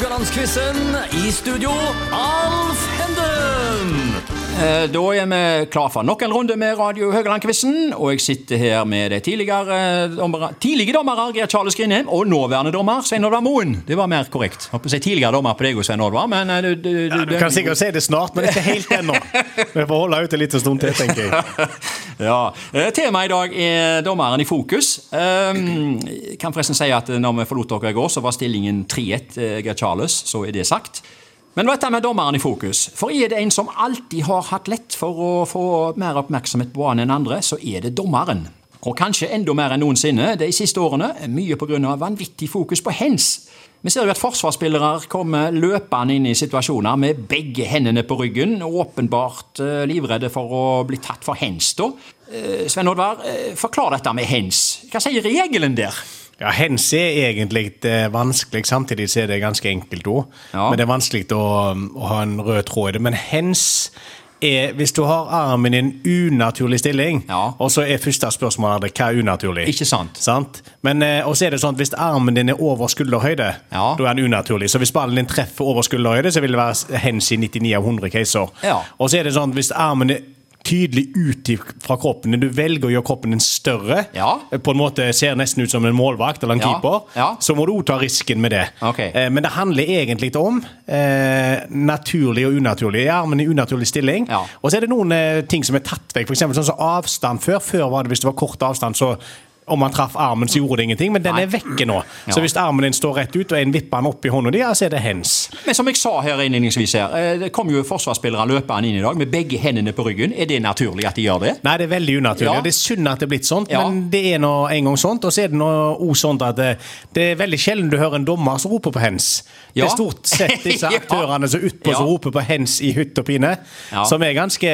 Haugalandsquizen. I studio, Alf Henden. Eh, Da er vi klar for nok en runde med Radio Høgaland-quizen. Og jeg sitter her med de tidligere eh, dommere, tidligere dommere Geir Charles Grindheim og nåværende dommer Svein Oddvar Moen. Det var mer korrekt. Jeg håper å si tidligere dommer på deg òg, Svein Oddvar, men eh, du, du, du, Ja, du kan sikkert si det snart, men ikke helt ennå. Vi får holde ut en liten stund til, tenker jeg. Ja. Eh, Temaet i dag er dommeren i fokus. Um, kan forresten si at når vi forlot dere i går, så var stillingen 3-1 eh, Geir Charles, så er det sagt. Men dette med dommeren i fokus. For er det en som alltid har hatt lett for å få mer oppmerksomhet på banen enn andre, så er det dommeren. Og kanskje enda mer enn noensinne de siste årene, mye pga. vanvittig fokus på hens. Vi ser jo at forsvarsspillere kommer løpende inn i situasjoner med begge hendene på ryggen, åpenbart eh, livredde for å bli tatt for hens. da. Svein Sven Oddvar, eh, forklar dette med hens. Hva sier regelen der? Ja, Hens er egentlig eh, vanskelig, samtidig så er det ganske enkelt òg. Ja. Men det er vanskelig å, å ha en rød tråd i det. Men hens er hvis du har armen i en unaturlig stilling, Ja. og så er første spørsmålet hva er unaturlig. Ikke sant? Sant? Men eh, og så er det sånn at hvis armen din er over skulderhøyde, Ja. da er den unaturlig. Så hvis ballen din treffer over skulderhøyde, så vil det være hens i 99 av 100 caser. Ja. Og så er det sånn at hvis armen er tydelig ut fra kroppen du velger å gjøre kroppen din større, Ja. på en måte ser nesten ut som en målvakt eller en Ja. keeper, Ja. så må du òg ta risken med det. Okay. Eh, men det handler egentlig om eh, naturlig og unaturlig. Armen i unaturlig stilling. Og så er det noen eh, ting som er tatt vekk. Eksempel sånn som avstand før. Før var det hvis det var kort avstand, så om han traff armen, så gjorde det ingenting, men den Nei. er vekke nå. Ja. Så hvis armen din står rett ut, og en vipper den opp i hånda di, ja, så er det hens. Men som jeg sa her innledningsvis her, eh, det kom jo forsvarsspillere løpende inn i dag med begge hendene på ryggen. Er det naturlig at de gjør det? Nei, det er veldig unaturlig. Ja. Det er synd at det er blitt sånt, Ja. men det er nå en gang sånt. Og så er det nå òg sånt at det, det er veldig sjelden du hører en dommer som roper på hens. Det er stort sett disse aktørene som utpå Ja. som roper på hens i hytt og pine. Ja. Som er ganske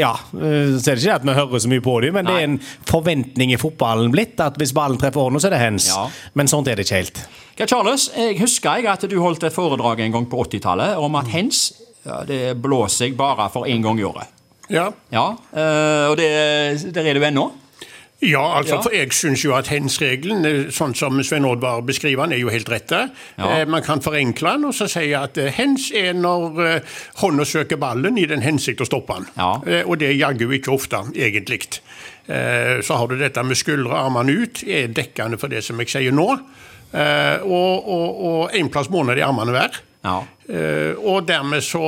Ja, øh, så er det ikke at vi hører så mye på dem, men det er en forventning i fotballen blitt at hvis ballen treffer hånda, så er det hens. Ja. Men sånt er det ikke helt. Ja, Charles, jeg husker jeg at du holdt et foredrag en gang på 80-tallet om at hens det blåser jeg bare for én gang i året. Ja, Ja, eh, og det, der er du ennå? Ja altså Ja. for jeg syns jo at hens-regelen, eh, sånn som Svein Oddvar beskriver den, er jo helt rette. Ja. Eh, man kan forenkle den og så si at eh, hens er når eh, hånda søker ballen i den hensikt å stoppe den. Ja. Eh, og det er jaggu ikke ofte, egentlig. Eh, så har du dette med skuldre, armene ut, er dekkende for det som jeg sier nå. Eh, og, og, og en plass må i armene. Eh, og dermed så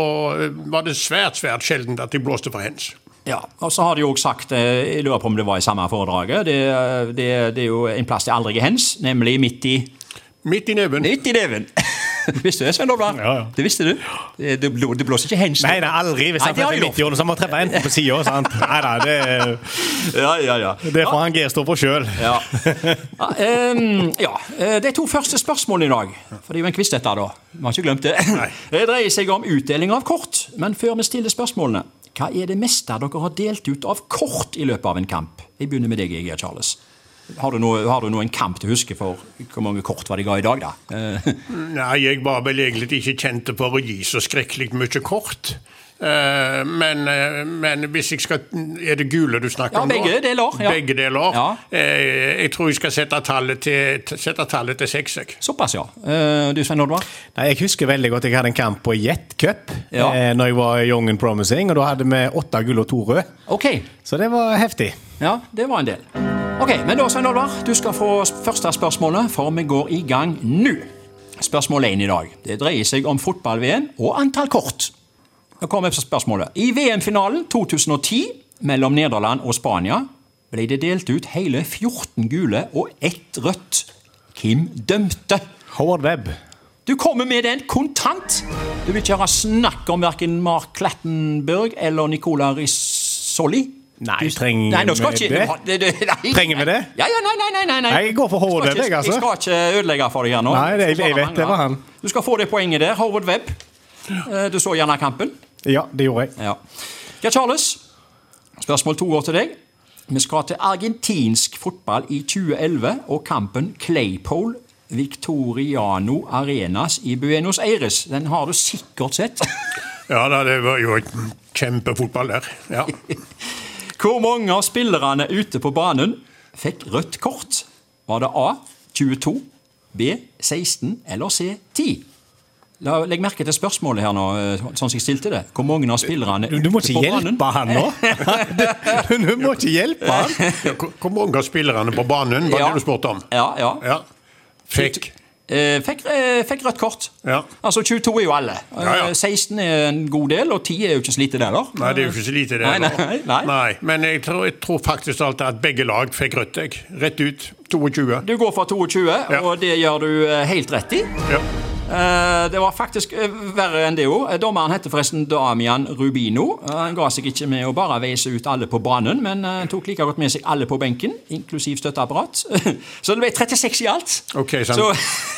var det svært, svært sjeldent at de blåste for hens. Ja, og så har de jo også sagt, eh, jeg lurer på om det var i samme foredraget, det, det, det er jo en plass til aldri hens, nemlig midt i Midt i neven. Midt i neven! visste du det, Svein Oddvar? Ja, ja. Det visste du? Det, det det blåser ikke hens. Nei, Nei, det aldri. Hvis han treffer midt i hjørnet, så må han treffe enten på sida. Nei da, det, Ja, ja, ja. det får han G stå på sjøl. Ja. Ja, em, ja. eh, De to første spørsmålene i dag, for det er jo en quiz dette, da. Vi har ikke glemt det. Det dreier seg om utdeling av kort. Men før vi stiller spørsmålene, hva er det meste dere har delt ut av kort i løpet av en kamp? Jeg begynner med deg, Geir Charles. Har du, noe, har du noe en kamp til å huske for hvor mange kort var de ga i dag, da? Nei, jeg var vel egentlig ikke kjent for å gi så skrekkelig mye kort. Eh, men, eh, men hvis jeg skal Er det gule du snakker Ja, om? begge deler, ja. Begge deler. Ja. Eh, jeg tror jeg skal sette tallet til, sette tallet til seks. Såpass, ja. Eh, Du, Svein Oddvar? Nei, Jeg husker veldig godt jeg hadde en kamp på Jet Cup Ja. eh, når jeg var young and promising. og Da hadde vi åtte gull og to røde. Okay. Så det var heftig. Ja, det var en del. Ok, Men da, Svein Oddvar, du skal få første spørsmålet, for vi går i gang nå. Spørsmål én i dag. Det dreier seg om fotball-VM og antall kort. Nå kommer spørsmålet. I VM-finalen 2010 mellom Nederland og Spania ble det delt ut hele 14 gule og ett rødt. Hvem dømte? Howard Webb. Du kommer med den kontant! Du vil ikke høre snakk om verken Mark Clattenburg eller Nicola Rizzoli. Nei, Du- trenger nei, vi det? det, nei. Trenger vi det? Ja, ja, nei, nei, nei, nei, nei. Nei, jeg går for Howard Webb, jeg, altså. Jeg skal ikke ødelegge for deg her nå. Nei, det- Jeg jeg vet, det var han. Du skal få det poenget der, Howard Webb. Eh, Du så gjerne kampen. Ja, det gjorde jeg. Ja. Geir Charles, spørsmål to går til deg. Vi skal til argentinsk fotball i 2011 og kampen Claypole Victoriano Arenas i Buenos Aires. Den har du sikkert sett. Ja da, det var jo et kjempefotball der. Ja. Hvor mange av spillerne ute på banen fikk rødt kort? Var det A 22, B 16 eller C 10? La, legg merke til spørsmålet her nå, eh, sånn som jeg stilte det. Hvor mange av spillerne Du, du må ikke hjelpe han nå! Du, du må ikke hjelpe han! Ja, hvor- mange av spillerne på banen var Ja. det du spurte om? Ja, ja. Ja. Fikk. Eh, fikk, eh, fikk rødt kort. Ja. Altså 22 er jo alle. Ja, ja. Eh, 16 er en god del, og 10 er jo ikke så lite, det heller. Nei, det er jo ikke så lite, det. Nei, da. nei, nei. Men jeg tror, jeg tror faktisk alltid at begge lag fikk rødt. Jeg. Rett ut. 22. Du går for 22, Ja. og det gjør du eh, helt rett i. Ja. Eh, Det var faktisk eh, verre enn det òg. Dommeren heter forresten Damian Rubino. Eh, Han ga seg ikke med å bare veise ut alle på banen, men eh, tok like godt med seg alle på benken, inklusiv støtteapparat. Så det ble 36 i alt. Okay. Så,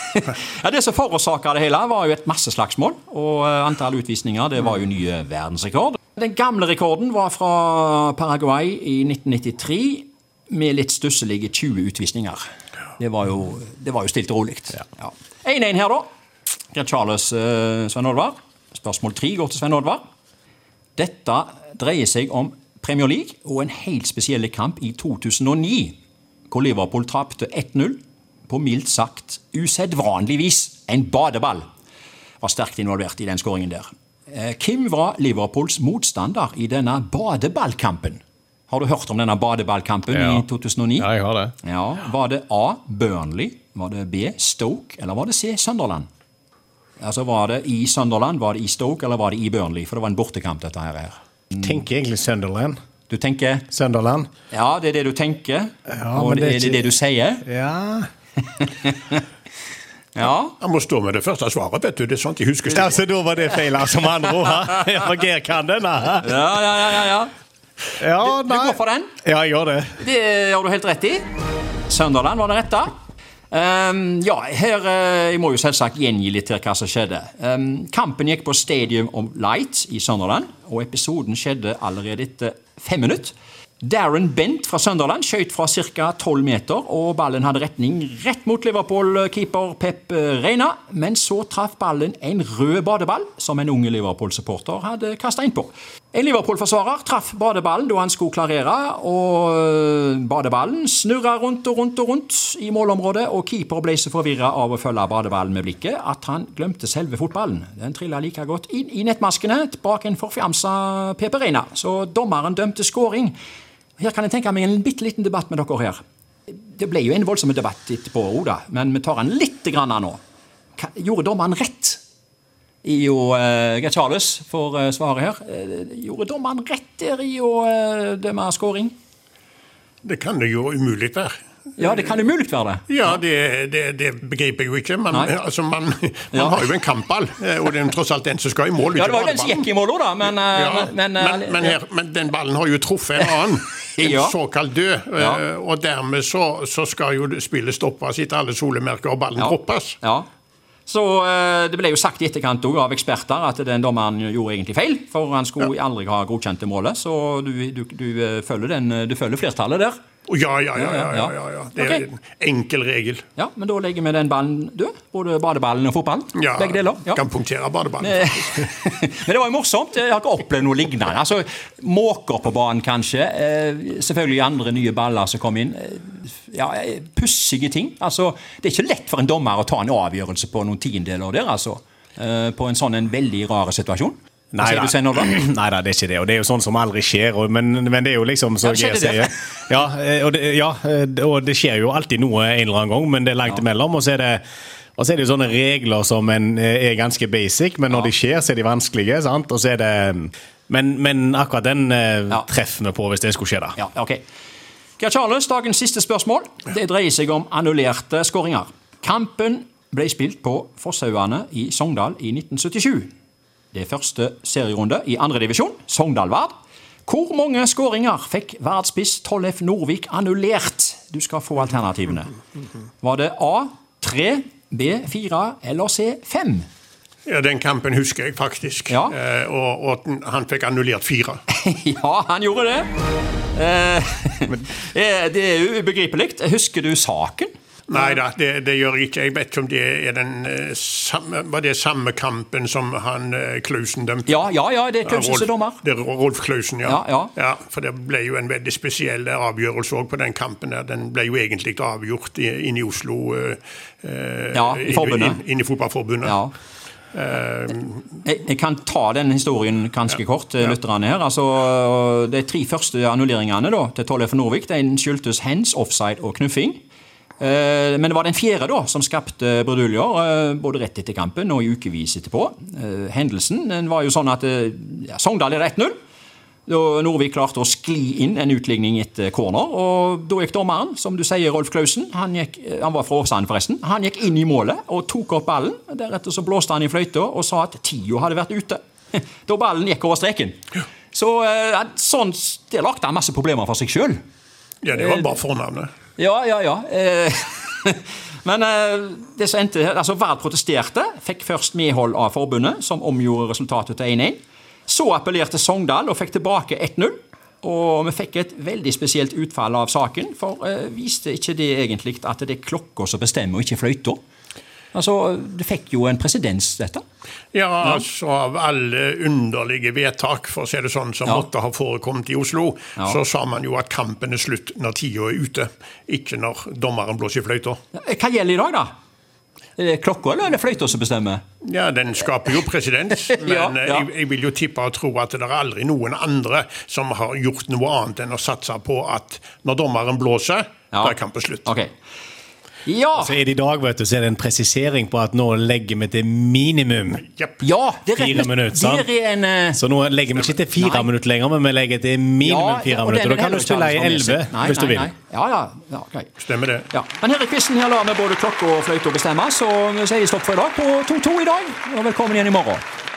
ja, det som forårsaka det hele, var jo et masseslagsmål, og eh, antall utvisninger det var jo ny eh, verdensrekord. Den gamle rekorden var fra Paraguay i 1993, med litt stusselige 20 utvisninger. Det var jo, det var jo stilt og rolig. Ja. 1-1 her, da. Gert Charles, eh, Svein Oddvar. Spørsmål tre går til Svein Oddvar. Dette dreier seg om Premier League og en helt spesiell kamp i 2009, hvor Liverpool tapte 1-0 på mildt sagt usedvanlig vis. En badeball var sterkt involvert i den skåringen der. Eh, Hvem var Liverpools motstander i denne badeballkampen? Har du hørt om denne badeballkampen Ja. i 2009? Ja, jeg har det. Ja, Var det A. Burnley, var det B. Stoke, eller var det C. Sunderland? Altså, Var det i Sunderland, var det i Stoke, eller var det i Burnley? For det var en bortekamp, dette her. er. Tenker egentlig Sunderland. Du tenker Sunderland. Ja, det er det du tenker. Ja, og men det er er det det du sier. Ja Ja. Jeg må stå med det første svaret, vet du. Det er sånt jeg husker. Altså, Da var det feil, altså, med andre ord. Ja, for Geir kan den, da. Ja, ja, ja, ja, ja. Ja, Du nei. går for den? Ja, jeg gjør det. Det gjør du helt rett i. Sunderland var det rette. Ehm, ja, her uh, Jeg må jo selvsagt gjengi litt her hva som skjedde. Um, kampen gikk på Stadium of Light i Sunderland, og episoden skjedde allerede etter fem minutter. Darren Bent fra Sunderland skjøt fra ca. 12 meter, og ballen hadde retning rett mot Liverpool-keeper Pep Reina. Men så traff ballen en rød badeball, som en unge Liverpool-supporter hadde kasta innpå. En Liverpool-forsvarer traff badeballen da han skulle klarere, og øh, badeballen snurra rundt og rundt og rundt i målområdet, og keeper ble så forvirra av å følge badeballen med blikket at han glemte selve fotballen. Den trilla like godt inn i nettmaskene bak en forfjamsa Pepe Reina, så dommeren dømte skåring. Her kan jeg tenke meg en bitte liten debatt med dere her. Det ble jo en voldsom debatt etterpå, Oda, men vi tar den litt grann nå. Gjorde dommeren rett? I å Charles eh, svaret her. Eh, gjorde dommeren rett der i å uh, dømme skåring? Det kan det jo umulig være. Ja, det kan umulig være det. Ja, det, det, det begriper jeg jo ikke. Men altså, man, man Ja. har jo en kampball, eh, og det er tross alt den som skal i mål. Ja, det var jo den som gikk i mål òg, da, men, eh, Ja, men, men, eh, men, her, men den ballen har jo truffet en annen. En Ja. såkalt død. Eh, Og dermed så, så skal jo spillet stoppes etter alle solemerker, og ballen droppes. Ja. Så eh, Det ble jo sagt i etterkant av eksperter at den dommeren gjorde egentlig feil. For han skulle aldri ha godkjent det målet. Så du, du, du, eh, følger, den, du følger flertallet der. Ja, ja, ja. ja, ja, Ja, ja, ja. ja. Det er en enkel regel. Ja, Men da legger vi den ballen død. Både badeballen og fotballen. Ja, Begge deler. Ja. Kan punktere badeballen. Men det var jo morsomt. Jeg har ikke opplevd noe lignende. Altså, Måker på banen, kanskje. Eh, selvfølgelig andre nye baller som kom inn. Eh, ja, eh, Pussige ting. Altså, det er ikke lett for en dommer å ta en avgjørelse på noen tiendeler der, altså. På en sånn en veldig rar situasjon. Da. du, Nei da, det er ikke det. Og det er jo sånn som aldri skjer. Og, men, men det er jo liksom så Ja, det det. sier. Ja, eh, og det, ja, eh, og det skjer jo alltid noe en eller annen gang, men det er langt imellom. Og så er det og så er det jo sånne regler som en, eh, er ganske basic, men når Ja. de skjer, så er de vanskelige. sant? Og så er det Men, men akkurat den Ja. treffer vi på hvis det skulle skje, da. Ja, ok. Charles, dagens siste spørsmål. Det dreier seg om annullerte skåringer. Kampen ble spilt på Fosshaugane i Sogndal i 1977. Det er første serierunde i andredivisjon, Sogndal-Vard. Hvor mange skåringer fikk Vardspiss Tollef Norvik annullert? Du skal få alternativene. Var det A 3, B 4 eller C 5? Ja, Den kampen husker jeg faktisk. Ja. Eh, og, og han fikk annullert fire. ja, han gjorde det. Eh, eh, det er jo ubegripelig. Husker du saken? Nei da, det, det gjør jeg ikke. Jeg vet ikke om det er den eh, samme, var det samme kampen som han eh, Klausen dømte. Ja, ja, ja, det er Klausen som er dommer. Det er Rolf Klausen, ja. Ja, ja. For det ble jo en veldig spesiell avgjørelse òg på den kampen. der. Den ble jo egentlig avgjort inne i Oslo. eh, eh, Ja, i forbundet. inn- Inne i fotballforbundet. Ja. Jeg, kan ta den historien ganske kort Ja. lytterne her. Altså, de tre første annulleringene da, til Tollef Norvik den skyldtes hands, offside og knuffing. Eh, Men det var den fjerde da, som skapte bruduljer, eh, både rett etter kampen og i ukevis etterpå. Eh, Hendelsen den var jo sånn at ja, Sogndal leder 1-0. Da Norvik klarte å skli inn en utligning etter corner. og Da gikk dommeren, som du sier, Rolf Klausen, han, gikk, han var fra Åsane forresten, han gikk inn i målet og tok opp ballen. Deretter så blåste han i fløyta og sa at tida hadde vært ute. Da ballen gikk over streken. Så sånn, det lagde han masse problemer for seg sjøl. Ja, det var bare fornavnet. Ja, ja, ja. Eh, Men eh, det som endte, altså Vard protesterte, fikk først medhold av forbundet, som omgjorde resultatet til 1-1. Så appellerte Sogndal og fikk tilbake 1-0. Og vi fikk et veldig spesielt utfall av saken, for eh, viste ikke det egentlig at det er klokka som bestemmer, og ikke fløyta? Altså, Det fikk jo en presedens, dette. Ja, altså av alle underlige vedtak, for å si det sånn, som Ja. måtte ha forekommet i Oslo, Ja. så sa man jo at kampen er slutt når tida er ute, ikke når dommeren blåser i fløyta. Hva gjelder i dag, da? Er det klokka eller er det fløyta som bestemmer? Ja, den skaper jo presedens, men Ja, eh, ja. Jeg, jeg vil jo tippe og tro at det er aldri noen andre som har gjort noe annet enn å satse på at når dommeren blåser, Ja. da er kampen slutt. Ok. Ja! Så er det i dag vet du, så er det en presisering på at nå legger vi til minimum. yep. Ja, det er Fire minutter. Det er en uh... Så nå legger vi ikke til fire Nei. minutter lenger, men vi legger til minimum fire minutter. Da kan du spille i elleve hvis du vil. nei. Ja, ja, ja, okay. Stemmer det. Ja. Men her i quizen lar vi både klokke og fløyte bestemme, så vi sier stopp for i dag på 2-2 i dag. Og velkommen igjen i morgen.